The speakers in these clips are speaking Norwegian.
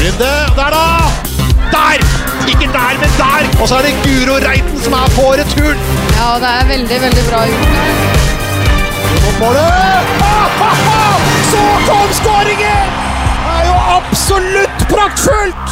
Runde. Der, da! Der! Ikke der, men der! Og så er det Guro Reiten som er på returen. Ja, det er veldig, veldig bra gjort. Ah, ah! Så kom skåringen! Det er jo absolutt praktfullt!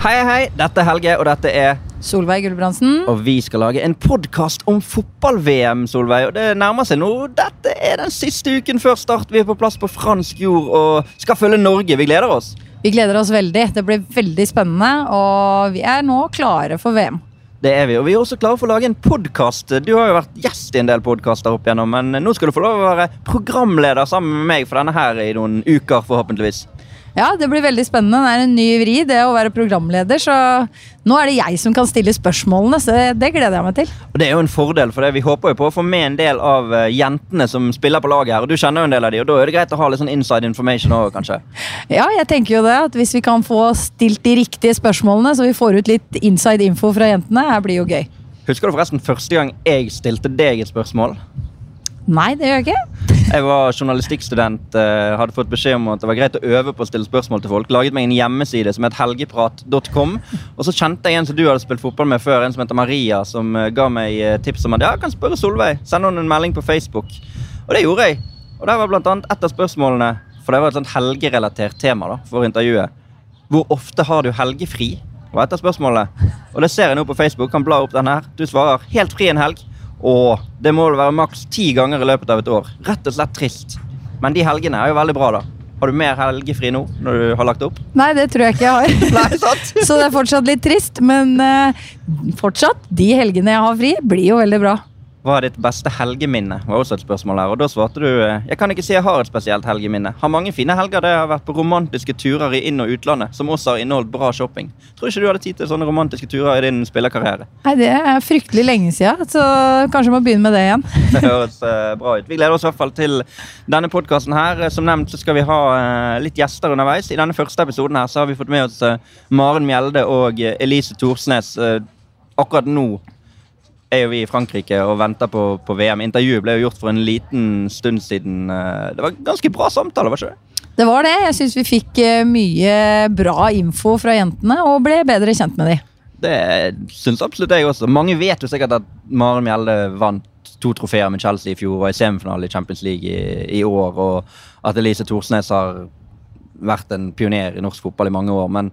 Hei, hei. Dette er Helge, og dette er Solveig Gulbrandsen. Og vi skal lage en podkast om fotball-VM, Solveig. Og det nærmer seg nå. Dette er den siste uken før start. Vi er på plass på fransk jord og skal følge Norge. Vi gleder oss. Vi gleder oss veldig. Det blir veldig spennende, og vi er nå klare for VM. Det er vi, og vi er også klare for å lage en podkast. Du har jo vært gjest i en del podkaster opp igjennom, men nå skal du få lov å være programleder sammen med meg for denne her i noen uker, forhåpentligvis. Ja, det blir veldig spennende. Det er en ny vri, det å være programleder. Så nå er det jeg som kan stille spørsmålene, så det gleder jeg meg til. Og Det er jo en fordel, for det. vi håper jo på å få med en del av eh, jentene som spiller på laget her. Og du kjenner jo en del av de, og da er det greit å ha litt sånn inside information òg, kanskje. Ja, jeg tenker jo det. At hvis vi kan få stilt de riktige spørsmålene, så vi får ut litt inside info fra jentene, her blir jo gøy. Husker du forresten første gang jeg stilte deg et spørsmål? Nei, det gjør jeg ikke. Jeg var journalistikkstudent, uh, hadde fått beskjed om at det var greit å øve på å stille spørsmål til folk. Laget meg en hjemmeside som het helgeprat.com. Og så kjente jeg en som du hadde spilt fotball med før, en som heter Maria, som uh, ga meg uh, tips om at ja, jeg kan spørre Solveig. Send henne en melding på Facebook. Og det gjorde jeg. Og der var blant annet et av spørsmålene, for det var et sånt helgerelatert tema da, for intervjuet. Hvor ofte har du helgefri? var et av spørsmålene. Og det ser jeg nå på Facebook. Kan bla opp den her. Du svarer helt fri en helg. Og det må være maks ti ganger i løpet av et år. Rett og slett trist. Men de helgene er jo veldig bra, da. Har du mer helgefri nå? når du har lagt opp? Nei, det tror jeg ikke jeg har. Nei, sant? Så det er fortsatt litt trist, men uh, fortsatt, de helgene jeg har fri, blir jo veldig bra. Hva er ditt beste helgeminne? var også et spørsmål her, og Da svarte du jeg kan ikke si jeg har et spesielt helgeminne. Har mange fine helger der jeg har vært på romantiske turer i inn- og utlandet, som også har inneholdt bra shopping. Tror ikke du hadde tid til sånne romantiske turer i din spillerkarriere? Nei, Det er fryktelig lenge siden, så kanskje må begynne med det igjen. Det høres uh, bra ut. Vi gleder oss i hvert fall til denne podkasten her. Som nevnt så skal vi ha uh, litt gjester underveis. I denne første episoden her så har vi fått med oss Maren Mjelde og Elise Thorsnes. akkurat nå er jo vi i Frankrike og venter på, på, VM. Intervjuet ble jo gjort for en liten stund siden. Eh, det var ganske bra samtale, var ikke det? Det var det. Jeg syns vi fikk eh, mye bra info fra jentene og ble bedre kjent med dem. Det syns absolutt jeg også. Mange vet jo sikkert at Maren Mjelde vant to trofeer med Chelsea i fjor og i semifinale i Champions League i, i, år, og at Elise Thorsnes har vært en pioner i norsk fotball i mange år. Men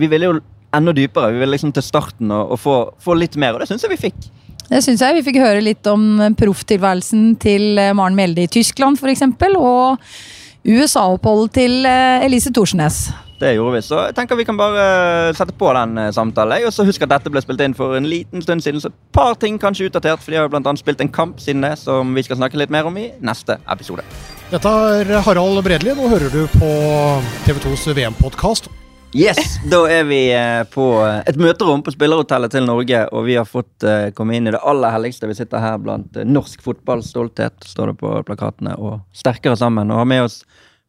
vi ville jo enda dypere. Vi vil liksom til starten og, og få, få litt mer, og det syns jeg vi fikk. Det synes jeg. Vi fikk høre litt om profftilværelsen til eh, Maren Mjelde i Tyskland f.eks. Og USA-oppholdet til eh, Elise Thorsnes. Det gjorde vi, så jeg tenker vi kan bare eh, sette på den samtalen. Og så Husk at dette ble spilt inn for en liten stund siden, så et par ting kanskje utdatert. For de har jo annet spilt en kamp siden det, som vi skal snakke litt mer om i neste episode. Dette er Harald Bredli. Nå hører du på TV 2s VM-podkast. Yes, da er vi eh, på eh, et møterom på spillerhotellet til Norge, og vi har fått uh, komme inn i det aller helligste. Vi sitter her blant norsk fotballstolthet, står det på plakatene, og sterkere sammen. Og har med oss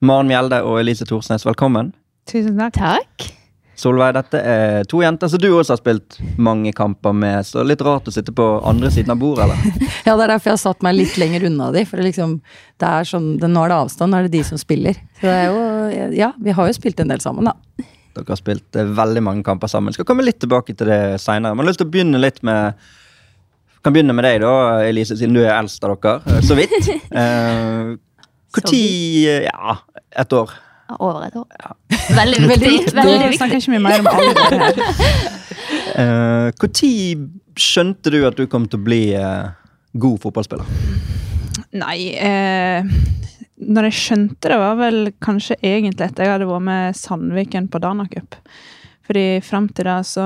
Maren Mjelde og Elise Thorsnes. Velkommen. Tusen takk. Takk. Solveig, dette er to jenter som du også har spilt mange kamper med, så litt rart å sitte på andre siden av bordet, eller? ja, det er derfor jeg har satt meg litt lenger unna de, for det liksom, det er sånn, nå er det avstand, nå er det de som spiller. Så det er jo, ja, vi har jo spilt en del sammen, da. Dere har spilt eh, veldig mange kamper sammen. Skal komme litt tilbake til det seinere. Men jeg har lyst til å begynne litt med kan begynne med deg, da, Elise, siden du er eldst av dere. Eh, så vidt. Når uh, Ja, et år. Over et år. Ja. Veldig viktig. Veldig viktig. Snakker ikke mye mer om alder her. Når uh, skjønte du at du kom til å bli uh, god fotballspiller? Nei eh, når jeg skjønte det, var vel kanskje egentlig etter jeg hadde vært med Sandviken på Dana. Fordi fram til da så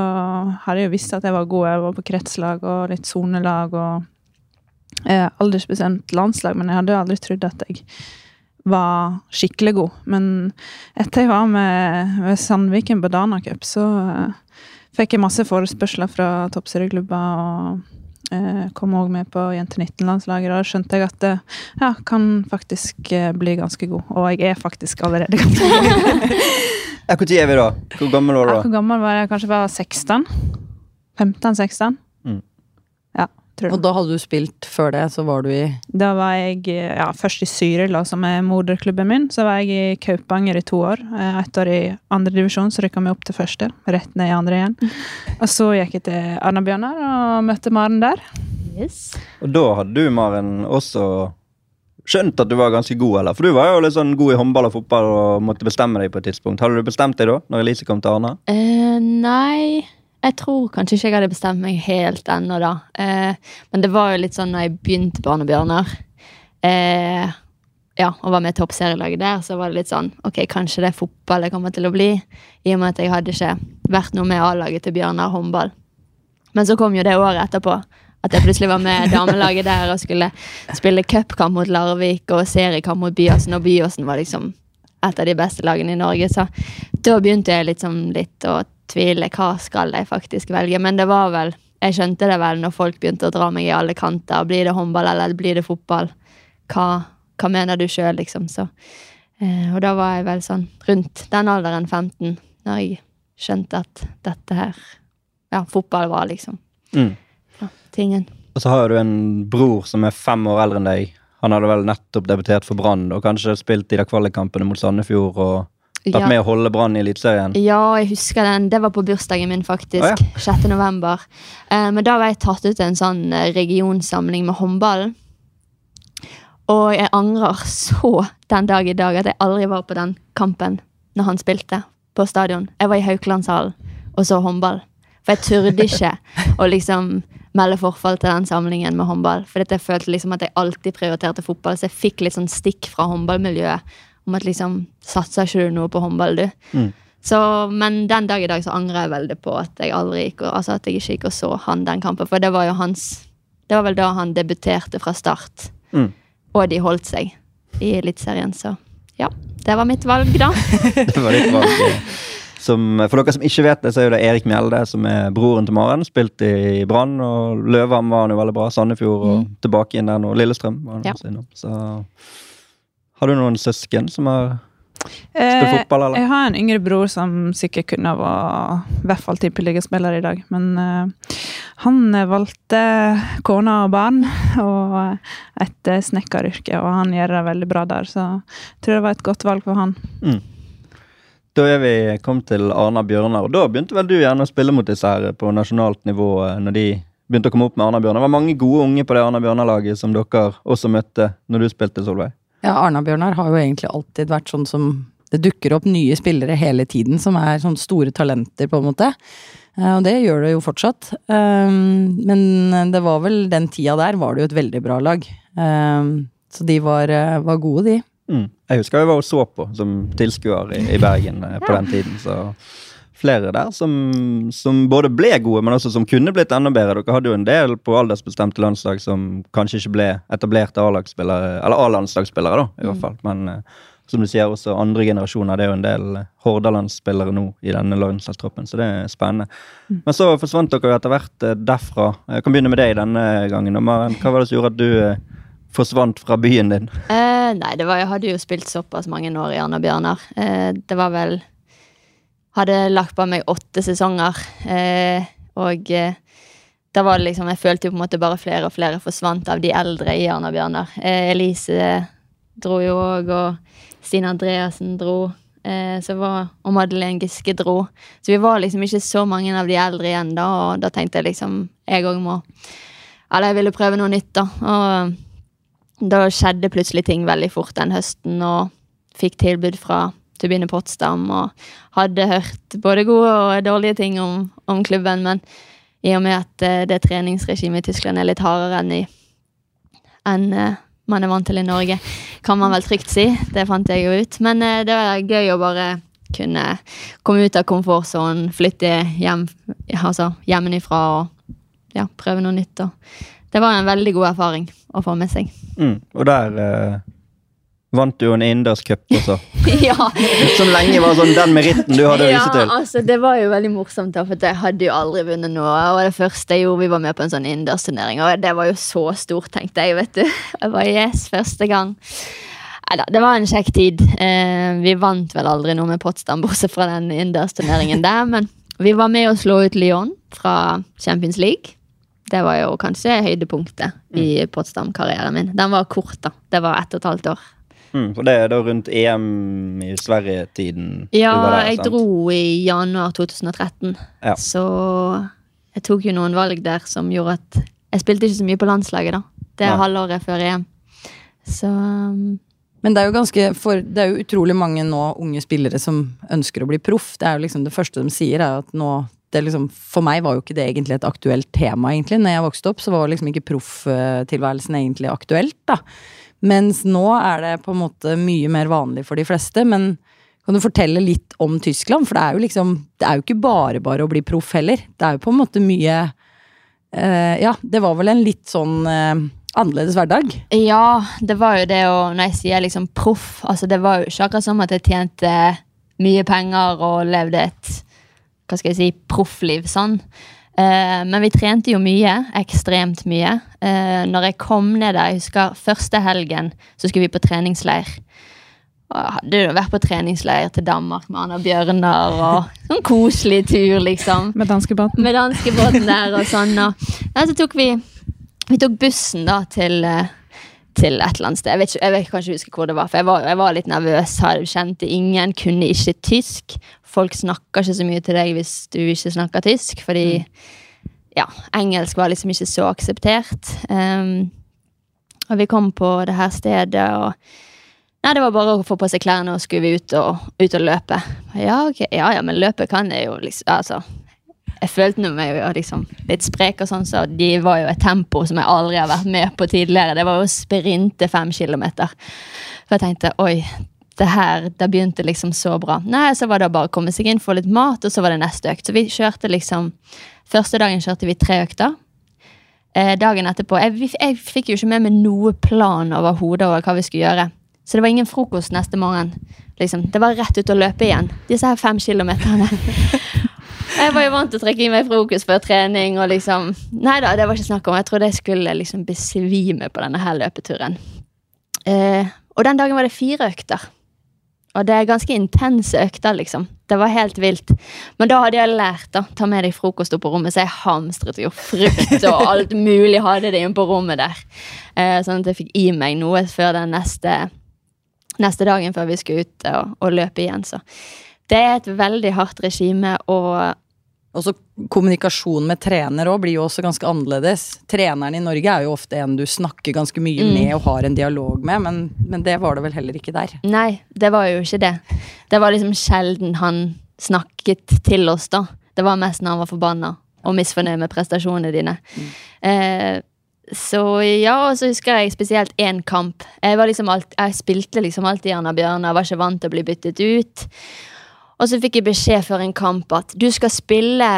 hadde jeg jo visst at jeg var god. Jeg var på kretslag og litt sonelag og eh, aldersbestemt landslag, men jeg hadde jo aldri trodd at jeg var skikkelig god. Men etter jeg var med, med Sandviken på Dana så eh, fikk jeg masse forespørsler fra toppserieklubber og kom òg med på Jente 19-landslaget. Da skjønte jeg at eh, ja, kan faktisk eh, bli ganske god. Og jeg er faktisk allerede ganske god. Når er vi da? Hvor gammel var du da? Ja, hvor gammel var jeg? Kanskje var 16? 15-16? Og da hadde du spilt før det, så var du i Da var jeg ja, først i Syrila, som er moderklubben min. Så var jeg i Kaupanger i to år. Eh, Ett år i andredivisjon, så rykka vi opp til første. Rett ned i andre igjen. Og så gikk jeg til Arna-Bjørnar og møtte Maren der. Yes. Og da hadde du, Maren, også skjønt at du var ganske god, eller? For du var jo litt sånn god i håndball og fotball og måtte bestemme deg på et tidspunkt. Hadde du bestemt deg da, når Elise kom til Arna? Uh, nei, jeg tror kanskje ikke jeg hadde bestemt meg helt ennå, da. Eh, men det var jo litt sånn når jeg begynte på Arne Bjørnar, eh, ja, og var med i toppserielaget der, så var det litt sånn Ok, kanskje det er fotball jeg kommer til å bli, i og med at jeg hadde ikke vært noe med A-laget til Bjørnar håndball. Men så kom jo det året etterpå. At jeg plutselig var med damelaget der og skulle spille cupkamp mot Larvik og seriekamp mot Byåsen, og Byåsen var liksom et av de beste lagene i Norge. Så da begynte jeg liksom litt å tvile. Hva skal jeg faktisk velge? Men det var vel Jeg skjønte det vel når folk begynte å dra meg i alle kanter. Blir det håndball, eller blir det fotball? Hva, hva mener du sjøl, liksom? Så, eh, og da var jeg vel sånn rundt den alderen 15, når jeg skjønte at dette her Ja, fotball var liksom Mm. ja, tingen. Og så har du en bror som er fem år eldre enn deg. Han hadde vel nettopp debutert for Brann og kanskje spilt i de kvalikkampene mot Sandefjord og vært Ja. med å holde Brann i Eliteserien. Ja, jeg husker den. Det var på bursdagen min, faktisk. Ah, ja. 6. november. Eh, men da var jeg tatt ut til en sånn eh, regionsamling med håndball. Og jeg angrer så den dag i dag at jeg aldri var på den kampen når han spilte på stadion. Jeg var i Haukelandshallen og så håndball. For jeg turde ikke å liksom melde forfall til den samlingen med håndball. For jeg følte liksom at jeg alltid prioriterte fotball, så jeg fikk litt sånn stikk fra håndballmiljøet om at liksom Satser ikke du noe på håndball, du? Mm. Så, men den dag i dag så angrer jeg veldig på at jeg aldri gikk og, altså at jeg ikke gikk og så han den kampen. For det var jo hans Det var vel da han debuterte fra start. Mm. Og de holdt seg i Eliteserien, så ja. Det var mitt valg, da. Det var litt valg. Som, for dere som ikke vet det, så er det Erik Mjelde som er broren til Maren. Spilt i Brann, og Løvam var han jo veldig bra. Sandefjord og tilbake inn der nå. Lillestrøm var han Ja. også innom. Så har du noen søsken som har spilt Eh, fotball, eller? jeg har en yngre bror som sikkert kunne vært i hvert fall tippeligaspiller i dag. Men uh, han valgte kone og barn og et eh, snekkeryrke, og han gjør det veldig bra der. Så jeg tror det var et godt valg for han. Da er vi kommet til Arna Bjørnar, og da begynte vel du gjerne å spille mot disse her på nasjonalt nivå når de begynte å komme opp med Arna Bjørnar. Det var mange gode unge på det Arna Bjørnar-laget som dere også møtte når du spilte, Solveig. Ja, Arna-Bjørnar har jo egentlig alltid vært sånn som Det dukker opp nye spillere hele tiden som er sånn store talenter, på en måte. Eh, Og det gjør det jo fortsatt. Um, Men det var vel den tida der var det jo et veldig bra lag. Um, Så de var, eh, var gode, de. Mm. Jeg husker jeg var og så på som tilskuer i, i Bergen eh, på den tiden. Så flere der som, som både ble gode, men også som kunne blitt enda bedre. Dere hadde jo en del på aldersbestemte landslag som kanskje ikke ble etablerte A-landslagsspillere, eller A-landslagsspillere, da, i hvert fall. Men eh, som du sier, også andre generasjoner. Det er jo en del Hordalandsspillere nå i denne landslagstroppen, så det er spennende. Men så forsvant dere jo etter hvert eh, derfra. Jeg kan begynne med deg denne gangen. Og Maren, hva var det som gjorde at du eh, forsvant fra byen din? Eh, nei, det var, jeg hadde jo spilt såpass mange år i Arna Bjørnar. Eh, det var vel Hadde lagt på meg åtte sesonger. Eh, og eh, da var det liksom Jeg følte jo på en måte bare flere og flere forsvant av de eldre i Arna Bjørnar. Eh, Elise dro jo òg, og Stine Andreassen dro. Eh, var, og Madeleine Giske dro. Så vi var liksom ikke så mange av de eldre igjen da, og da tenkte jeg liksom Jeg òg må Eller jeg ville prøve noe nytt, da. Og da skjedde plutselig ting veldig fort den høsten, og fikk tilbud fra Turbine Potsdam, og hadde hørt både gode og dårlige ting om, om klubben, men i og med at eh, det treningsregimet i Tyskland er litt hardere enn, i, enn eh, man er vant til i Norge, kan man vel trygt si. Det fant jeg jo ut. Men eh, det var gøy å bare kunne komme ut av komfortsonen, flytte hjem, altså hjemmefra og ja, prøve noe nytt. Og det var en veldig god erfaring å få med seg. Mm. Og der vant du en innendørscup også. ja, Som lenge var sånn den meritten du hadde å ja, vise til. altså det var jo veldig morsomt, da, for jeg hadde jo aldri vunnet noe. Og det første jeg gjorde, vi var med på en sånn innendørsturnering, og det var jo så stort, tenkte jeg. vet du. Jeg var yes, første gang. Neida, det var en kjekk tid. Eh, vi vant vel aldri noe med Potsdam, bortsett fra den innendørsturneringen der. Men vi var med å slå ut Lyon fra Champions League. det var jo kanskje høydepunktet i Potsdam-karrieren min. Den var kort, da. Det var ett og et halvt år. Mm, for det er da rundt EM i Sverige-tiden? Ja, der, jeg sant? dro i januar 2013, Ja. så jeg tok jo noen valg der som gjorde at Jeg spilte ikke så mye på landslaget, da. Det er halvåret før EM. Så um, Men det er jo ganske for, Det er jo utrolig mange nå unge spillere som ønsker å bli proff. Det er jo liksom det første de sier, er at nå det liksom, For meg var jo ikke det egentlig et aktuelt tema, egentlig. Når jeg vokste opp, så var liksom ikke profftilværelsen egentlig aktuelt, da. Mens nå er det på en måte mye mer vanlig for de fleste. Men kan du fortelle litt om Tyskland? For det er jo liksom Det er jo ikke bare bare å bli proff heller. Det er jo på en måte mye eh, Ja, det var vel en litt sånn eh, annerledes hverdag. Ja, det var jo det å Når jeg sier liksom proff, altså det var jo ikke akkurat som at jeg tjente mye penger og levde et hva skal jeg si, proffliv sånn. Eh, men vi trente jo mye, ekstremt mye. Eh, når jeg kom ned der, jeg husker første helgen, så skulle vi på treningsleir. Og jeg hadde jo vært på treningsleir til Danmark med Anna Bjørnar og sånn koselig tur, liksom Med danskebåten. med danskebåten der og sånn. Og, nei, så tok vi, vi tok bussen da til, eh, til et eller annet sted. Jeg, vet ikke, jeg vet, kan ikke huske hvor det var, for jeg var, jeg var litt nervøs. hadde- Kjente ingen, kunne ikke tysk. Folk snakker ikke så mye til deg hvis du ikke snakker tysk, fordi ja, engelsk var liksom ikke så akseptert. Um, og vi kom på det her stedet, og Nei, det var bare å få på seg klærne og skulle vi ut og, ut og løpe. Ja, ok, ja, ja, men løpe kan jeg jo liksom Altså, jeg følte meg jo liksom litt sprek og sånn, så de var jo et tempo som jeg aldri har vært med på tidligere. Det var jo å sprinte fem kilometer. For jeg tenkte oi, det her det begynte liksom så bra. Nei, så var det bare å komme seg inn, få litt mat, og så var det neste økt. Så vi kjørte liksom Første dagen kjørte vi tre økter. Eh, dagen etterpå jeg, jeg fikk jo ikke med meg noe plan over hodet over hva vi skulle gjøre. Så det var ingen frokost neste morgen. Liksom. Det var rett ut og løpe igjen. Disse her fem kilometerne. Jeg var jo vant til å trekke i meg frokost før trening. og liksom, Nei da, det var ikke snakk om. Jeg trodde jeg skulle liksom besvime på denne her løpeturen. Eh, og den dagen var det fire økter. Og det er ganske intense økter, liksom. Det var helt vilt. Men da hadde jeg lært, da. Ta med deg frokost opp på rommet, så jeg hamstret jo frukt og alt mulig hadde det inne på rommet der. Eh, sånn at jeg fikk i meg noe før den neste, neste dagen før vi skulle ut og, og løpe igjen. Så det er et veldig hardt regime, og Og så kommunikasjon med trener også blir jo også ganske annerledes. Treneren i Norge er jo ofte en du snakker ganske mye Mm. med og har en dialog med, men, men det var det vel heller ikke der. Nei, det var jo ikke det. Det var liksom sjelden han snakket til oss, da. Det var mest når han var forbanna og misfornøyd med prestasjonene dine. Eh, så ja, og så husker jeg spesielt én kamp. Jeg, var liksom alt, jeg spilte liksom alltid Anna Bjørnar, var ikke vant til å bli byttet ut. Og så fikk jeg beskjed før en kamp at du skal spille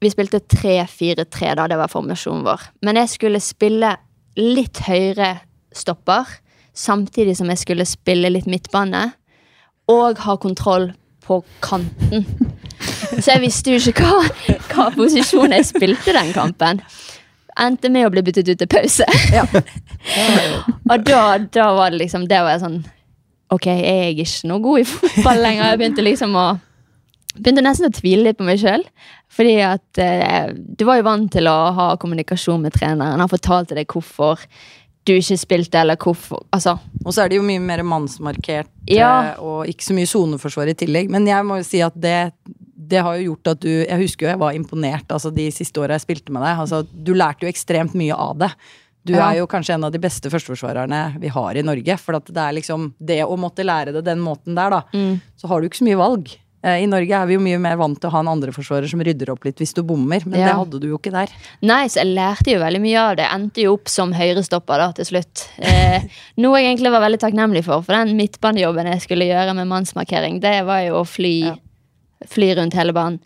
Vi spilte 3-4-3, da, det var formasjonen vår. Men jeg skulle spille litt høyere stopper, samtidig som jeg skulle spille litt midtbane. Og ha kontroll på kanten. Så jeg visste jo ikke hva, hva posisjon jeg spilte den kampen. Endte med å bli byttet ut til pause. og da, da var det liksom Det var jeg sånn Ok, jeg er ikke noe god i fotball lenger. Jeg begynte liksom å Begynte nesten å tvile litt på meg sjøl. Fordi at eh, du var jo vant til å ha kommunikasjon med treneren. Han fortalte deg hvorfor du ikke spilte, eller hvorfor Altså, Og så er det jo mye mer mannsmarkert Ja. eh, og ikke så mye soneforsvar i tillegg. Men jeg må jo si at det, det har jo gjort at du Jeg husker jo jeg var imponert altså de siste åra jeg spilte med deg. Altså, du lærte jo ekstremt mye av det. Du Ja. er jo kanskje en av de beste førsteforsvarerne vi har i Norge. For at det er liksom det å måtte lære det den måten der, da. Mm. Så har du ikke så mye valg. Eh, I Norge er vi jo mye mer vant til å ha en andreforsvarer som rydder opp litt hvis du bommer, men Ja. det hadde du jo ikke der. Nei, så jeg lærte jo veldig mye av det. Endte jo opp som høyrestopper da, til slutt. Eh, noe jeg egentlig var veldig takknemlig for, for den midtbanejobben jeg skulle gjøre med mannsmarkering, det var jo å fly, Ja. fly rundt hele banen.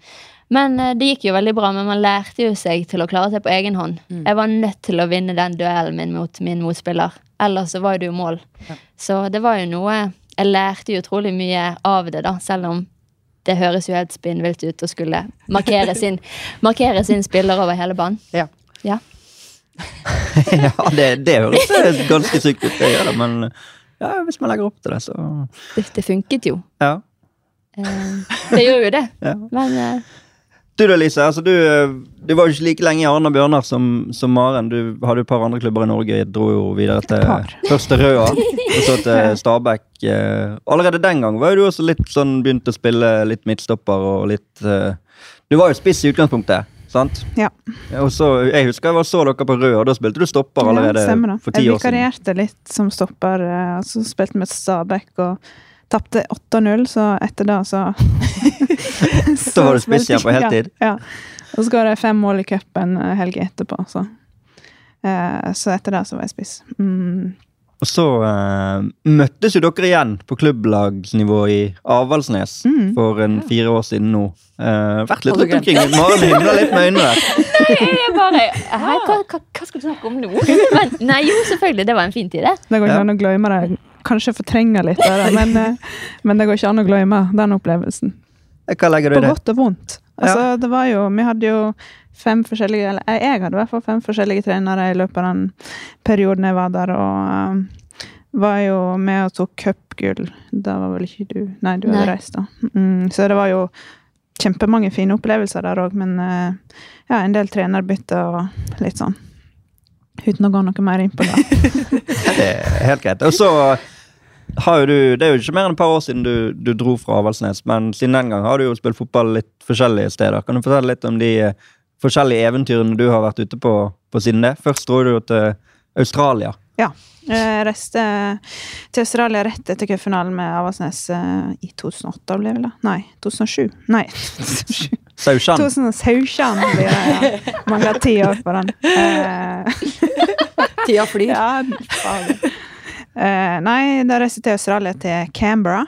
Men eh, det gikk jo veldig bra, men man lærte jo seg til å klare seg på egen hånd. Jeg var nødt til å vinne den duellen min mot min motspiller, ellers så var det jo mål. Så det var jo noe Jeg lærte jo utrolig mye av det, da, selv om det høres jo helt spinnvilt ut å skulle markere sin, markere sin spiller over hele banen. Ja. Ja. ja, det, det høres eh, ganske sykt ut, det gjør det, men ja, hvis man legger opp til det, så Det, det funket jo. Ja. Eh, det gjør jo det. ja. Men eh, Du da, Lise. Altså, du, eh, du var jo ikke like lenge i Arna Bjørnar som, som Maren. Du hadde jo et par andre klubber i Norge. Jeg Dro jo videre til første først til Røa, og så til Stabæk. Eh, Allerede den gang var jo du også litt sånn begynt å spille litt midtstopper og litt eh, Du var jo spiss i utgangspunktet, sant? Ja. Og så, Jeg husker jeg var så dere på Røa, da spilte du stopper allerede ja, for ti Jeg år siden. vikarierte litt som stopper, og så spilte vi med Stabæk og tapte 8-0, så etter det så Så var du spiss igjen på heltid? Ja. ja. Og så skåra jeg fem mål i cupen eh, helga etterpå, så eh, Så etter det så var jeg spiss. Mm. Og så eh, møttes jo dere igjen på klubblagsnivå i Avaldsnes Mm. for en fire år siden nå. Eh, vært litt rundt omkring. Maren himla litt med øynene. Nei, Jeg bare Hæ, hva, hva, hva skal du snakke om nå? Men, nei, jo, selvfølgelig. Det var en fin tid, det. Det går ikke an å glemme det. Kanskje fortrenger litt der, men, eh, men det går ikke an å glemme den opplevelsen. Hva legger du i det? På godt og vondt. Altså, det var jo, vi hadde jo fem forskjellige Eller jeg jeg hadde i hvert fall fem forskjellige trenere i løpet av den perioden jeg var der, og uh, var jo med og tok cupgull. Da var vel ikke du Nei, du hadde Nei. reist, da. Mm, så det var jo kjempemange fine opplevelser der òg, men uh, ja, en del trenerbytter og litt sånn. Uten å gå noe mer inn på det. Det er helt greit. Og så du Det er jo ikke mer enn et par år siden du, du dro fra Avaldsnes, men siden den gang har du jo spilt fotball litt forskjellige steder. Kan du fortelle litt om de eh, forskjellige eventyrene du har vært ute på, på siden det? Først dro du jo til Australia. Ja. Jeg reiste til Australia rett etter cupfinalen med Avaldsnes eh, i 2008, ble det vel da? Nei, 2007. Nei, 2007. Sausjan. 2017 blir det, ja. Mangler ti år på den. Eh, Tida flyr. ja, fader. Eh, nei, da reiste jeg til Australia, til Canberra.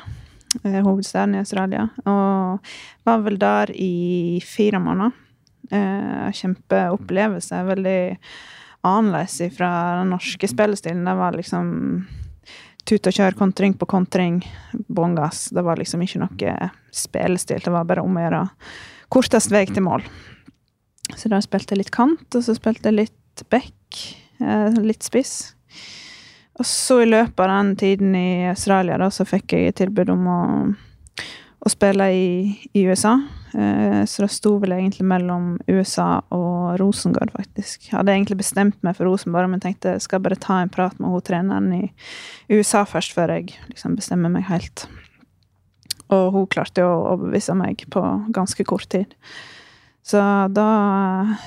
eh, hovedstaden i Australia. Og var vel der i fire måneder. Eh, kjempeopplevelse. Veldig annerledes fra den norske spillestilen. Det var liksom tut og kjør, kontring på kontring, bånn gass. Det var liksom ikke noe spillestil. Det var bare om å gjøre kortest vei til mål. Så da spilte jeg litt kant, og så spilte jeg litt back, eh, litt spiss. Og så i løpet av den tiden i Australia, da, så fikk jeg tilbud om å, å spille i, i USA. Eh, så det sto vel egentlig mellom USA og Rosengård, faktisk. Jeg hadde egentlig bestemt meg for Rosenborg, men tenkte jeg skal bare ta en prat med hun treneren i USA først, før jeg liksom bestemmer meg helt. Og hun klarte jo å overbevise meg på ganske kort tid. Så da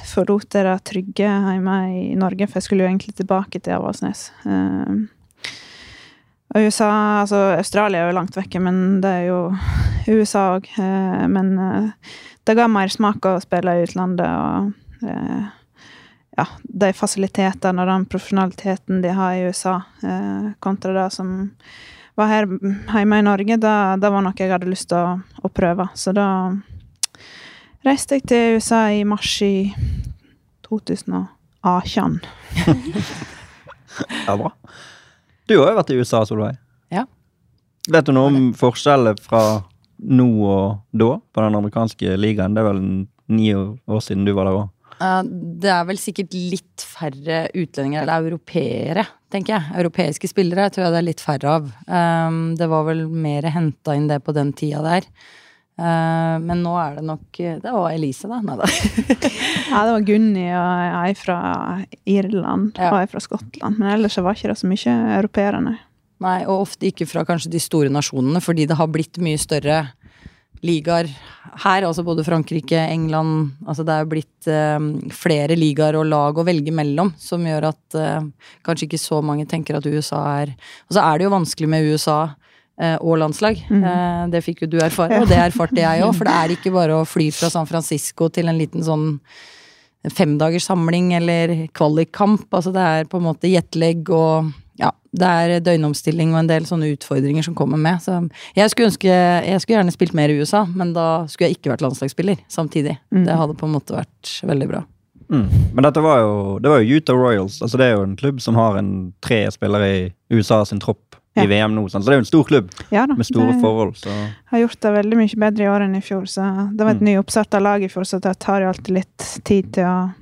forlot jeg det trygge hjemme i Norge, for jeg skulle jo egentlig tilbake til Avaldsnes. Eh, og USA, altså Australia er jo langt vekke, men det er jo USA òg. Eh, men eh, det ga mer smak å spille i utlandet, og eh, ja, de fasilitetene og den profesjonaliteten de har i USA, kontra det som var her hjemme i Norge, det, det var noe jeg hadde lyst til å, å prøve. Så da reiste jeg til USA i mars i 2018. Ja, bra. Du har jo vært i USA, Solveig. Ja. Vet du noe om forskjellen fra nå og da på den amerikanske ligaen? Det er vel ni år siden du var der òg? Eh, Det er vel sikkert litt færre utlendinger, eller europeere, tenker jeg. Europeiske spillere tror jeg det er litt færre av. Um, Det var vel mer henta inn det på den tida der. Eh, Men nå er det nok Det var Elise, da. Nei da. Ja, det var Gunni og ei fra Irland og ei fra Skottland. Men ellers var ikke det så mye europeere, nei. Nei, og ofte ikke fra kanskje de store nasjonene, fordi det har blitt mye større ligaer her. Altså både Frankrike, England Altså det er blitt eh, flere ligaer og lag å velge mellom, som gjør at eh, kanskje ikke så mange tenker at USA er Og så er det jo vanskelig med USA. Eh, Og landslag. Mm. Det fikk jo du erfare, og det erfarte jeg òg. For det er ikke bare å fly fra San Francisco til en liten sånn femdagers samling eller kvalikkamp. Altså det er på en måte jetlegg og ja, det er døgnomstilling og en del sånne utfordringer som kommer med. Så jeg skulle ønske Jeg skulle gjerne spilt mer i USA, men da skulle jeg ikke vært landslagsspiller samtidig. Det hadde på en måte vært veldig bra. Mm. Men dette var jo, det var jo Utah Royals. altså Det er jo en klubb som har en tre spillere i USA sin tropp. I VM nå. sant? Så det er jo en stor klubb Ja da. med store forhold. Så har gjort det veldig mye bedre i år enn i fjor. Så det var et Mm. nyoppstarta lag i fjor, så det tar jo alltid litt tid til å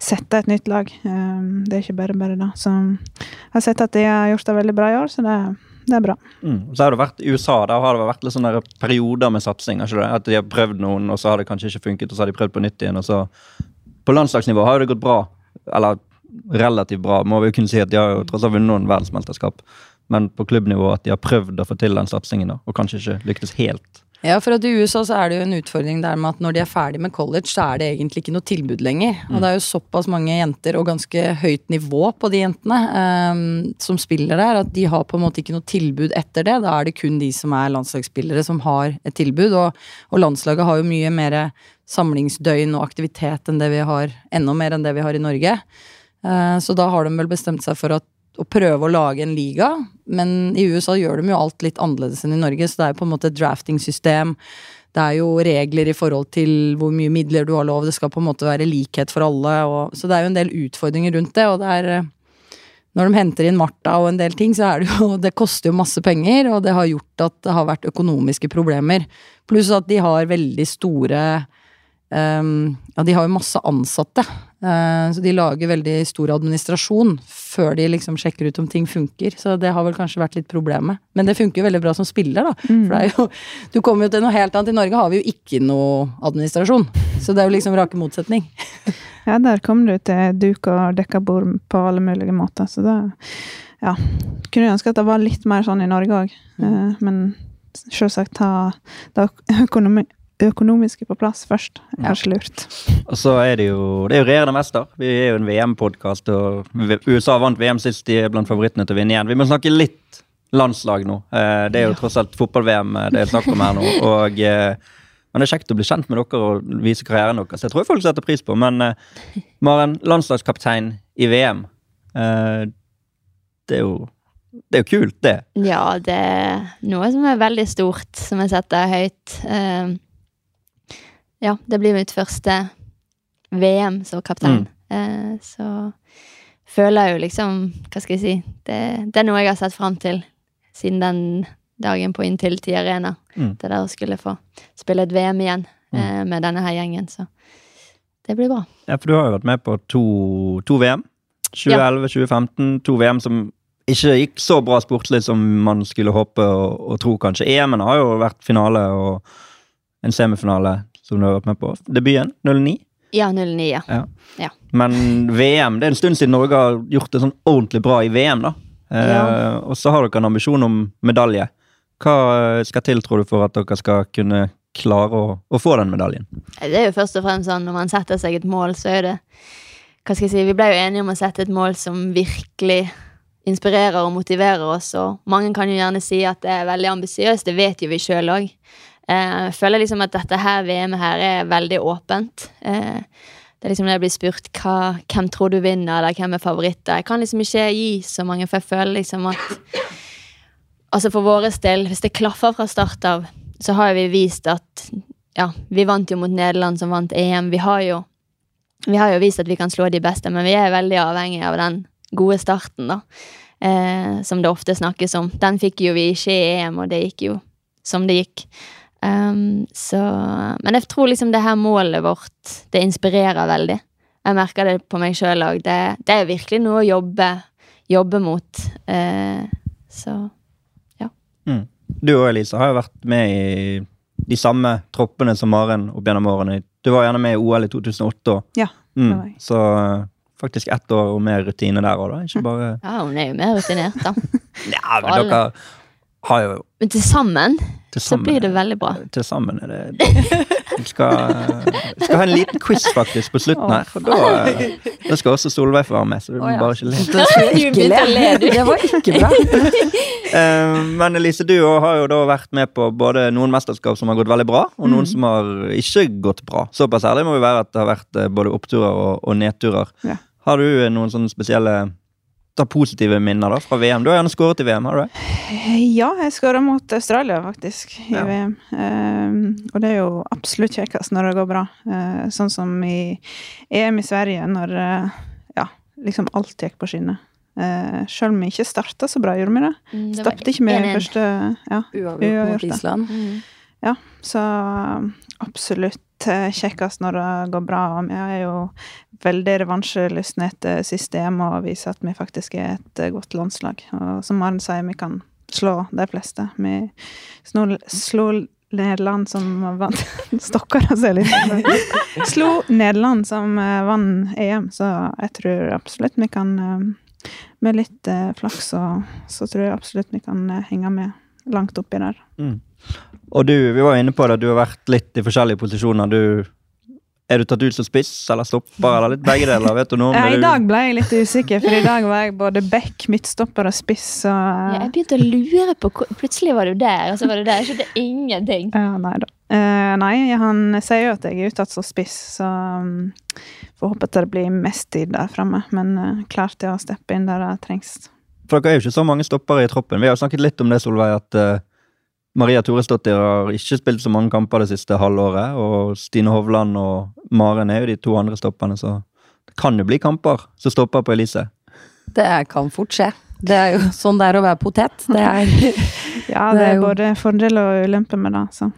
sette et nytt lag. Um, Det er ikke bare bare da. Så jeg har sett at de har gjort det veldig bra i år, så det, det er bra. Mm. Så har det vært I USA der har det vært litt sånne perioder med satsing. At de har prøvd noen, og så har det kanskje ikke funket, og så har de prøvd på nytt igjen. og så På landslagsnivå har det gått bra. Eller relativt bra, må vi jo kunne si at de har jo tross alt vunnet noen verdensmesterskap. Men på klubbnivå at de har prøvd å få til den satsingen, og kanskje ikke lyktes helt. Ja, for at i USA så er det jo en utfordring der med at når de er ferdig med college, så er det egentlig ikke noe tilbud lenger. Og det er jo såpass mange jenter, og ganske høyt nivå på de jentene, um, som spiller der, at de har på en måte ikke noe tilbud etter det. Da er det kun de som er landslagsspillere som har et tilbud, og, og landslaget har jo mye mer samlingsdøgn og aktivitet enn det vi har, enda mer enn det vi har i Norge. Uh, så da har de vel bestemt seg for at å prøve å lage en liga, men i USA gjør de jo alt litt annerledes enn i Norge, så det er på en måte et drafting-system. Det er jo regler i forhold til hvor mye midler du har lov, det skal på en måte være likhet for alle, og, så det er jo en del utfordringer rundt det, og det er eh, når de henter inn Martha og en del ting, så er det jo Det koster jo masse penger, og det har gjort at det har vært økonomiske problemer. Pluss at de har veldig store um, Ja, de har jo masse ansatte. Uh, så de lager veldig stor administrasjon før de liksom sjekker ut om ting funker. Så det har vel kanskje vært litt problemet. Men det funker jo veldig bra som spiller, da. For det er jo Du kommer jo til noe helt annet. I Norge har vi jo ikke noe administrasjon. Så det er jo liksom rake motsetning. Ja, der kom du til duk og dekka bord på alle mulige måter, så da Ja. Kunne ønske at det var litt mer sånn i Norge òg, men selvsagt ta det økonomi økonomiske på plass først. er ikke lurt. Og så er det jo det er jo regjerende mester. Vi er jo en VM-podkast, og USA vant VM sist. De er blant favorittene til å vinne igjen. Vi må snakke litt landslag nå. Eh, Det er jo tross alt fotball-VM det er snakk om her nå. og eh, men det er kjekt å bli kjent med dere og vise karrieren deres. Jeg tror folk setter pris på. Men eh, Maren, landslagskaptein i VM. eh, Det er jo det er jo kult, det. Ja, det er noe som er veldig stort, som jeg setter høyt. Ja, det blir mitt første VM som kaptein. Eh, så føler jeg jo liksom Hva skal jeg si? Det, det er noe jeg har sett fram til siden den dagen på Intility Arena. Mm. Det der å skulle få spille et VM igjen eh, med denne her gjengen. Så det blir bra. Ja, For du har jo vært med på to, to VM. 2011, 2015. To VM som ikke gikk så bra sportslig som man skulle håpe og, og tro, kanskje. EM-en har jo vært finale og en semifinale som du har vært med på. Debuten 09. Ja, 09, ja. Ja. Ja. Men VM, det er en stund siden Norge har gjort det sånn ordentlig bra i VM, da. Eh, Ja. og så har dere en ambisjon om medalje. Hva skal til, tror du, for at dere skal kunne klare å, å få den medaljen? Det er jo først og fremst sånn når man setter seg et mål, så er det Hva skal jeg si, vi ble jo enige om å sette et mål som virkelig inspirerer og motiverer oss, og mange kan jo gjerne si at det er veldig ambisiøst, det vet jo vi sjøl òg. Jeg føler liksom at dette her VM-et her er veldig åpent. Eh, det er liksom når jeg blir spurt hva, hvem tror du vinner, eller hvem er favoritter. Jeg kan liksom ikke gi så mange, for jeg føler liksom at Altså for vår del, hvis det klaffer fra start av, så har vi vist at ja, vi vant jo mot Nederland som vant EM. Vi har jo vi har jo vist at vi kan slå de beste, men vi er veldig avhengig av den gode starten, da. Eh, som det ofte snakkes om. Den fikk jo vi ikke i EM, og det gikk jo som det gikk. Um, så Men jeg tror liksom det her målet vårt, det inspirerer veldig. Jeg merker det på meg sjøl òg. Det, det er virkelig noe å jobbe, jobbe mot. Uh, så Mm. Du og Elise har jo vært med i de samme troppene som Maren opp gjennom årene. Du var gjerne med i OL i 2008 òg. Ja, Mm. Så faktisk ett år og mer rutine der òg, da. Ikke bare ja, hun er jo mer rutinert, da. Ja, men dere har jo Men til sammen til så blir det veldig bra. Til sammen er det Vi skal, skal ha en liten quiz faktisk på slutten her. For da, da skal også Solveig få være med. Så du må bare ikke le. Da skal jeg ikke le. Det var ikke bra. Eh, Men Elise, du har jo da vært med på både noen mesterskap som har gått veldig bra, og Mm. noen som har ikke gått bra. Såpass ærlig må vi være at det har vært eh, både oppturer og, og nedturer. Har du eh, noen sånne spesielle da, positive minner da fra VM? Du har gjerne skåret i VM, har du det? Ja, jeg skåra mot Australia, faktisk, i Ja. VM. Um, og det er jo absolutt kjekkest når det går bra. Uh, sånn som i EM i Sverige, når uh, ja, liksom alt gikk på skinner. Uh, Sjøl om vi ikke starta så bra, gjorde vi det? Mm, det var ikke med første Ja. Uavgjort mot. Island. Mm. Så absolutt eh, kjekkest når det går bra. Og vi er jo veldig revansjelystne etter systemet EM og viser at vi faktisk er et eh, godt landslag. Og som Maren sier, vi kan slå de fleste. Vi snol, slo Nederland som vant Stokker seg litt. Slo Nederland som eh, vant EM, så jeg tror absolutt vi kan Med litt flaks så, så tror jeg absolutt vi kan henge med langt oppi der. Mm. Og du, vi var inne på det, du har vært litt i forskjellige posisjoner. Du, er du tatt ut som spiss eller stopper, eller litt begge deler? Vet du noe Ja, det? I dag ble jeg litt usikker, for i dag var jeg både back, midtstopper og spiss. Og... Ja, jeg begynte å lure på hvor- Plutselig var du der, og så var du der. Jeg skjønte ingenting. Ja, nei da. Uh, nei, han sier jo at jeg er uttatt som spiss, så um, får håpe at det blir mest tid der framme. Men uh, klart det å steppe inn der det trengs. For dere er jo ikke så mange stoppere i troppen. Vi har jo snakket litt om det, Solveig, at uh, Maria Toresdottir har ikke spilt så mange kamper det siste halvåret. Og Stine Hovland og Maren er jo de to andre stopperne, så det kan jo bli kamper som stopper på Elise. Det kan fort skje. Det er jo sånn det er å være potet. Det er Ja, Det det er jo- både fordel og ulempe med det. Så.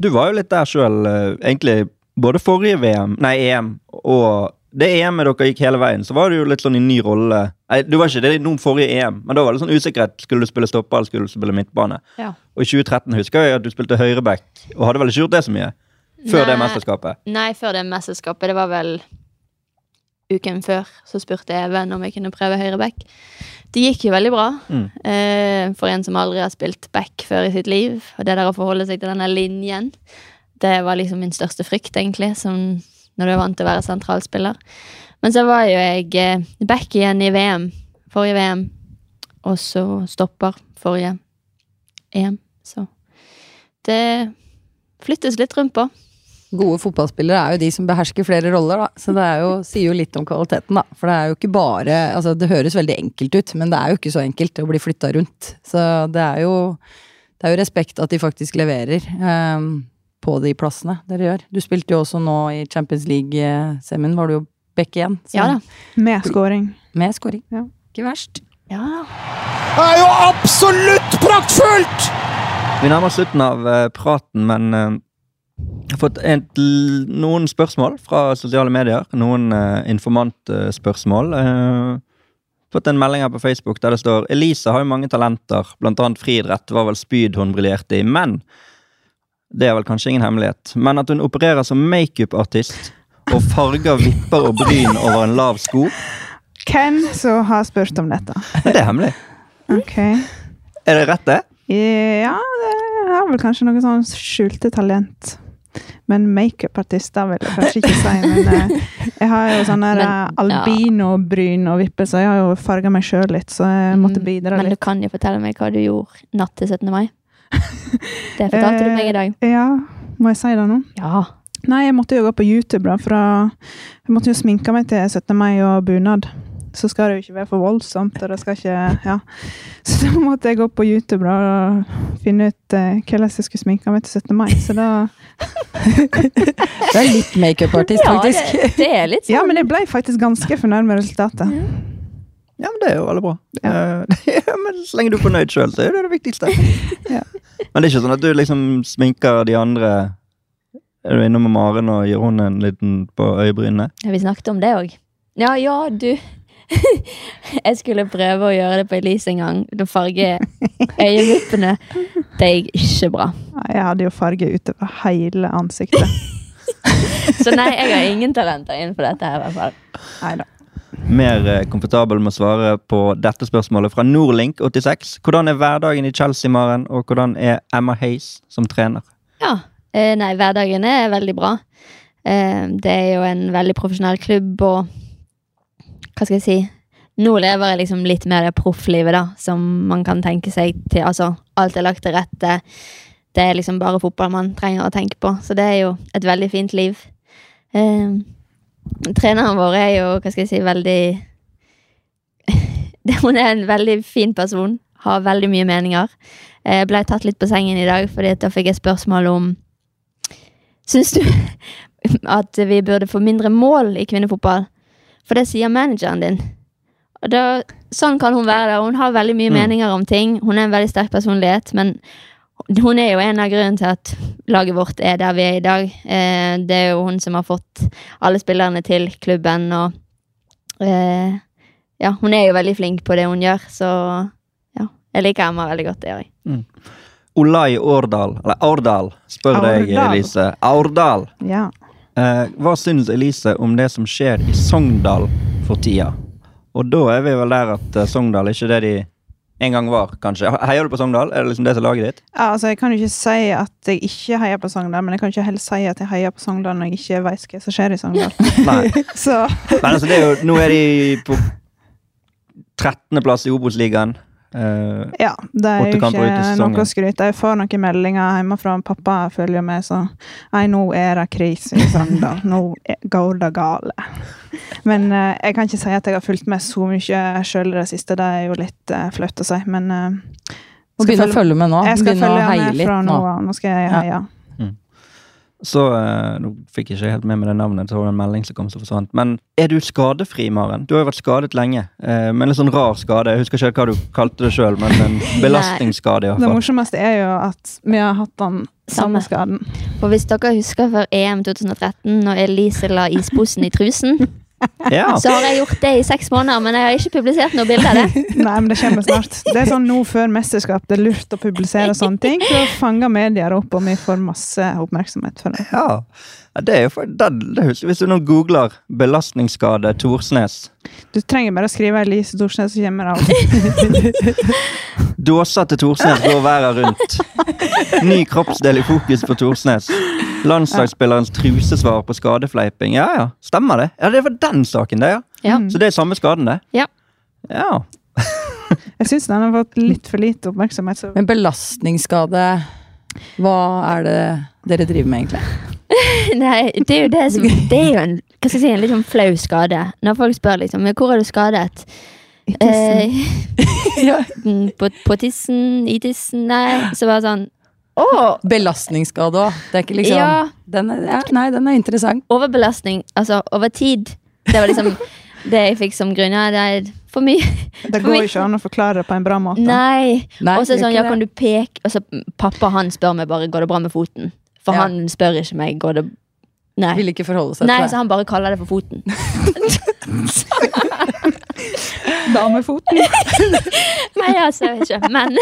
Du var jo litt der sjøl, egentlig. Både forrige VM, nei EM og det EM-et dere gikk hele veien, så var du jo litt sånn i ny rolle. Nei, du var ikke det noen forrige EM, men da var det sånn usikkerhet. Skulle du spille stopper eller skulle du spille midtbane? Ja. Og i 2013 husker jeg at du spilte høyreback, og hadde vel ikke gjort det så mye før det mesterskapet. Nei, før det mesterskapet. Det var vel uken før. Så spurte Even om jeg kunne prøve høyreback. Det gikk jo veldig bra. Mm. Eh, for en som aldri har spilt back før i sitt liv. Og det der å forholde seg til denne linjen, det var liksom min største frykt, egentlig. Som når du er vant til å være sentralspiller. Men så var jo jeg eh, back igjen i VM. Forrige VM. Og så stopper forrige EM. Så det flyttes litt rundt på. Gode fotballspillere er jo de som behersker flere roller, da. Så det jo, sier jo litt om kvaliteten, da. For det er jo ikke bare Altså, det høres veldig enkelt ut, men det er jo ikke så enkelt å bli flytta rundt. Så det er jo Det er jo respekt at de faktisk leverer ehm, på de plassene dere gjør. Du spilte jo også nå i Champions League-semien, var du jo back igjen. Så Ja da. Med scoring. Med scoring. Ja. Ikke verst. Ja. Det er jo absolutt praktfullt! Vi nærmer oss slutten av eh, praten, men eh, jeg har fått en, noen spørsmål fra sosiale medier. Noen uh, informantspørsmål. Uh, fått en melding her på Facebook der det står Elise har jo mange talenter, annet friidrett var vel spyd hun briljerte i, men det er vel kanskje ingen hemmelighet. Men at hun opererer som makeupartist og farger vipper og bryn over en lav sko, Hvem som har spurt om dette? det er hemmelig. Ok. Er det rett, det? Ja, det har vel kanskje noe sånn skjulte talent. Men makeupartister vil jeg kanskje ikke si. Men eh, jeg har jo Men, der albinobryn og vipper, så jeg har jo farga meg sjøl litt. Så jeg måtte bidra litt. Men du kan jo fortelle meg hva du gjorde natt til 17. mai. Det fortalte du meg i dag. Eh, Ja, må jeg si det nå? Ja. Nei, jeg måtte jo gå på YouTube, da, for jeg måtte jo sminke meg til 17. mai og bunad. Så skal det jo ikke være for voldsomt, og det skal ikke Ja. Så da måtte jeg gå på YouTube da, og finne ut eh, hvordan jeg skulle sminke meg til 17. mai. Så da Du er litt makeupartist, ja faktisk. det, det er litt sånn. Ja, men jeg ble faktisk ganske fornøyd med resultatet. Ja, men det er jo veldig bra. Ja. Eh, ja, men Så lenge du er fornøyd sjøl, så er det det viktigste. Ja. Men det er ikke sånn at du liksom sminker de andre Er du innom Maren og gir hun en liten på øyebrynene? Ja, vi snakket om det òg. Ja, ja, du. Jeg skulle prøve å gjøre det på Elise en gang. Da farge øyevippene. Det gikk ikke bra. Nei, Jeg hadde jo farge utover hele ansiktet. Så nei, jeg har ingen talenter innenfor dette her, i hvert fall. Neida. Mer eh, komfortabel med å svare på dette spørsmålet fra Norlink86. Hvordan er hverdagen i Chelsea, Maren, og hvordan er Emma Hayes som trener? Ja. Eh, nei, hverdagen er veldig bra. Eh, det er jo en veldig profesjonell klubb, og hva skal jeg si Nå lever jeg liksom litt mer det profflivet, da, som man kan tenke seg til. Altså, alt er lagt til rette. Det er liksom bare fotball man trenger å tenke på, så det er jo et veldig fint liv. Eh, treneren vår er jo, hva skal jeg si, veldig Hun er en veldig fin person. Har veldig mye meninger. Eh, Jeg ble tatt litt på sengen i dag, fordi da fikk jeg spørsmål om Syns du at vi burde få mindre mål i kvinnefotball? For det sier manageren din. Og da, sånn kan hun være. Hun har veldig mye Mm. meninger om ting. Hun er en veldig sterk personlighet, men hun er jo en av grunnene til at laget vårt er der vi er i dag. Eh, det er jo hun som har fått alle spillerne til klubben, og eh, ja, hun er jo veldig flink på det hun gjør, så ja, Jeg liker Emma veldig godt, det gjør jeg. Olai Årdal, eller Aurdal, spør deg, Elise. Aurdal. Ja. Eh, hva syns Elise om det som skjer i Sogndal for tida? Og da er vi vel der at Sogndal Sogndal er ikke det de en gang var, kanskje. Heier du på Sogndal? Er det liksom det som er laget ditt? Ja, altså, jeg kan jo ikke si at jeg ikke heier på Sogndal, men jeg kan ikke heller si at jeg heier på Sogndal når jeg ikke vet hva som skjer i Sogndal. Nei. Men altså, det er jo, nå er de på 13.-plass i Obos-ligaen. Eh, ja, det er jo ikke noe å skryte Jeg får noen meldinger hjemmefra. Pappa følger med, så Nei, nå er det krise i Sogndal. Nå går det gale. Men uh, jeg kan ikke si at jeg har fulgt med så mye sjøl i det siste. Det er jo litt uh, flaut å si, men uh, Må begynne å følge med nå. Jeg skal Begynne å følge heie litt nå. nå. Nå skal jeg heie. Ja. Så eh, Nå fikk jeg ikke helt med meg det navnet, så var det en melding som kom som forsvant. Men er du skadefri, Maren? Du har jo vært skadet lenge. Eh, med en litt sånn rar skade. Jeg husker ikke hva du kalte det sjøl, men en belastningsskade. i hvert Det fall. morsomste er jo at vi har hatt den Samme. skaden. For hvis dere husker før EM 2013, når Elise la isposen i trusen, Ja. så har jeg gjort det i seks måneder, men jeg har ikke publisert noe bilde av det. Nei, men det kommer snart. Det er sånn nå før mesterskap. Det er lurt å publisere sånne ting for å fange medier opp, og vi får masse oppmerksomhet for det. Ja, ja det er jo for, det, det husker, Hvis du nå googler 'belastningsskade Torsnes', Du trenger bare å skrive Elise Torsnes', så kommer det opp. Dåsa til Torsnes går verden rundt. Ny kroppsdel i fokus på Torsnes. Landslagsspillerens trusesvar på skadefleiping. Ja ja, stemmer det? Ja, Det var den saken, det, ja. Ja. Så det er samme skaden, det? Ja. Ja. Jeg syns den har fått litt for lite oppmerksomhet. Så Men belastningsskade Hva er det dere driver med, egentlig? Nei, det er jo det som Det er jo en, hva skal jeg si, en litt sånn flau skade. Når folk spør liksom "Men 'Hvor er du skadet?' i tissen. Eh, mm, på, på tissen? I tissen? Nei. Så bare sånn Å! Belastningsskade òg. Det er ikke liksom Ja. den er, ja, Nei, den er interessant. Overbelastning. Altså over tid. Det var liksom det jeg fikk som grunn. Ja, det er for mye. det går ikke an å forklare det på en bra måte. Nei. Nei, Og så det sånn, ja, kan du peke Og så pappa han spør meg bare går det bra med foten. For Ja. han spør ikke meg går det Nei. Vil ikke forholde seg Nei, til så han bare kaller det for foten. Damefoten. Nei, altså, jeg vet ikke. Men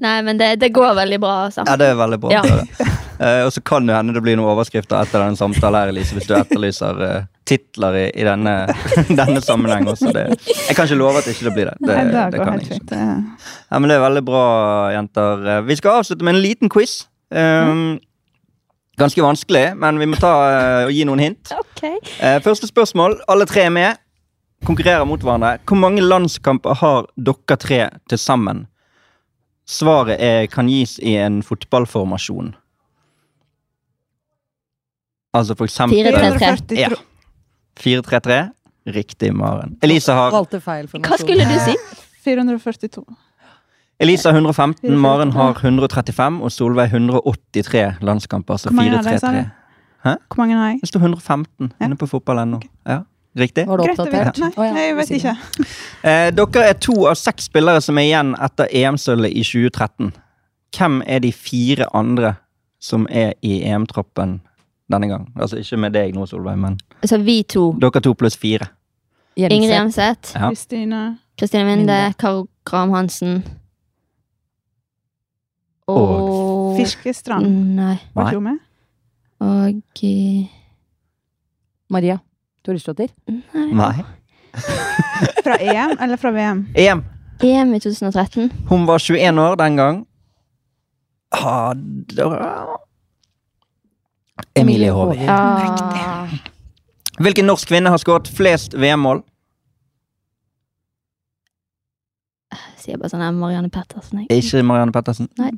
Nei, men det, det går veldig bra, Så. ja, det er veldig bra. Ja. Uh. Eh, og så kan det hende det blir noen overskrifter etter denne samtalen, her, Elise, hvis du etterlyser uh, titler i, i denne, denne sammenheng også. Det, jeg kan ikke love at ikke det blir det. Det, Nei, det kan helt jeg ikke. fint. ja. Ja, men Det er veldig bra, jenter. Eh, Vi skal avslutte med en liten quiz. Um, ganske vanskelig, men vi må ta uh, og gi noen hint. Okay. Uh, første spørsmål. Alle tre er med. Konkurrerer mot hverandre. Hvor mange landskamper har dere tre til sammen? Svaret er, kan gis i en fotballformasjon. Altså for eksempel 4-3-3. Ja. 4-3-3. Riktig, Maren. Elise har, Valgte feil Hva skulle du si? 442. Elise har 115, Maren har 135 og Solveig 183 landskamper. Så sa 4-3-3. Hvor mange har jeg? Det står 115 Ja. inne på fotball.no. Ja, riktig. Var Greit å oppdatert? Nei, jeg vet ikke. Eh, dere er to av seks spillere som er igjen etter EM-sølvet i 2013. Hvem er de fire andre som er i EM-troppen denne gang? Altså ikke med deg nå, Solveig, men Så vi to. dere to pluss fire. Ingrid Jemseth. Ja. Kristine Kristine Minde. Karo Gram Hansen Og Og Fiskestrand. Nei. Var ikke hun med? Og eh, Maria Toresdotter. Nei. Nei. Fra EM eller fra VM? EM. EM i 2013. Hun var 21 år den gang. Ah. Emilie Håvi. Ja. Hvilken norsk kvinne har skåret flest VM-mål? Sier bare sånn her Marianne Pettersen. Jeg. Ikke Marianne Pettersen. Nei.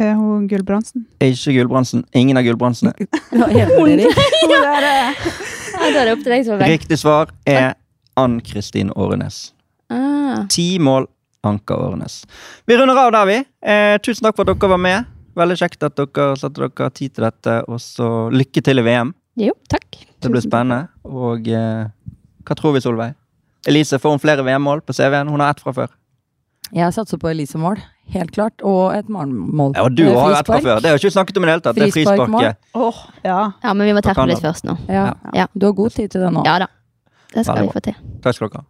Er hun Gulbrandsen? Ikke Gulbrandsen. Ingen av Gulbrandsene. Hun der, eh, Ja, da er det opp til deg, Solveig. Riktig svar er Ann-Kristin Årenes. Ah. Ti mål, Anka Årenes. Vi runder av der, vi. Eh, tusen takk for at dere var med. Veldig kjekt at dere satte dere tid til dette. Og så lykke til i VM. Jo, takk. Det blir spennende. Og eh, hva tror vi, Solveig? Elise, får hun flere VM-mål på CV-en? Hun har ett fra før. Jeg satser på Elise-mål, helt klart. Og et Maren-mål. Ja, og du har jo ett fra før. Det har vi ikke snakket om i det hele tatt. Det er frisparket. Oh, ja. Ja, men vi må terpe Kan litt først nå. Ja. Ja. Du har god tid til det nå. Ja da. Det skal vi få til. Takk skal dere ha.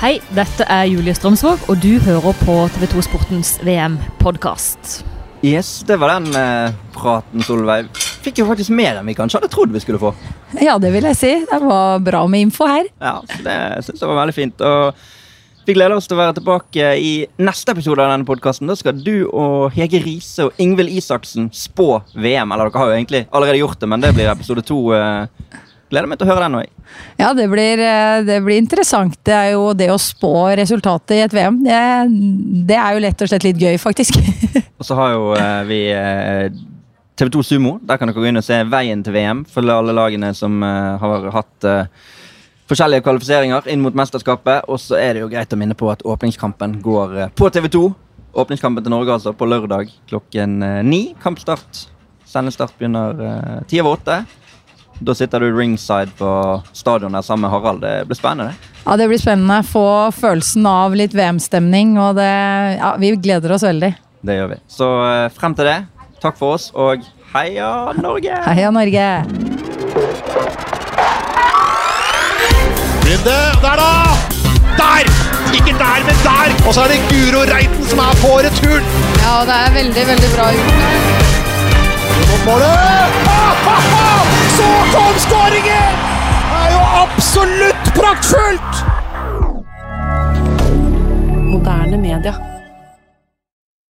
Hei, dette er Julie Strømsvåg, og du hører på TV2 Sportens VM-podkast. Yes, det var den eh, praten, Solveig. Fikk jo faktisk mer enn vi kanskje hadde trodd vi skulle få. Ja, det vil jeg si. Det var bra med info her. Ja, Det synes jeg var veldig fint. Og vi gleder oss til å være tilbake i neste episode av denne podkasten. Da skal du og Hege Riise og Ingvild Isaksen spå VM. Eller dere har jo egentlig allerede gjort det, men det blir episode to. eh. Gleder meg til å høre den òg. Ja, det blir, eh, det blir interessant. Det er jo det å spå resultatet i et VM. Det, det er jo rett og slett litt gøy, faktisk. Og så har jo eh, vi eh, TV2 Sumo. Der kan dere gå inn og se veien til VM. Følge alle lagene som har hatt forskjellige kvalifiseringer inn mot mesterskapet. Og så er det jo greit å minne på at åpningskampen går eh, på TV2. Åpningskampen til Norge altså på lørdag klokken eh, ni. Kampstart. Sendestart begynner eh, ti over åtte. Da sitter du ringside på stadion der sammen med Harald. Det blir spennende. Ja, Det blir spennende. Få følelsen av litt VM-stemning, og det Ja, vi gleder oss veldig. Det gjør vi. Så frem til det, takk for oss, og heia Norge! Heia Norge! Runde, der da! Der! Ikke der, men der! Og så er det Guro Reiten som er på returen. Ja, det er veldig, veldig bra gjort. Målet! Ah, ah, ah! Så kom skåringen! Det er jo absolutt praktfullt! Moderne media.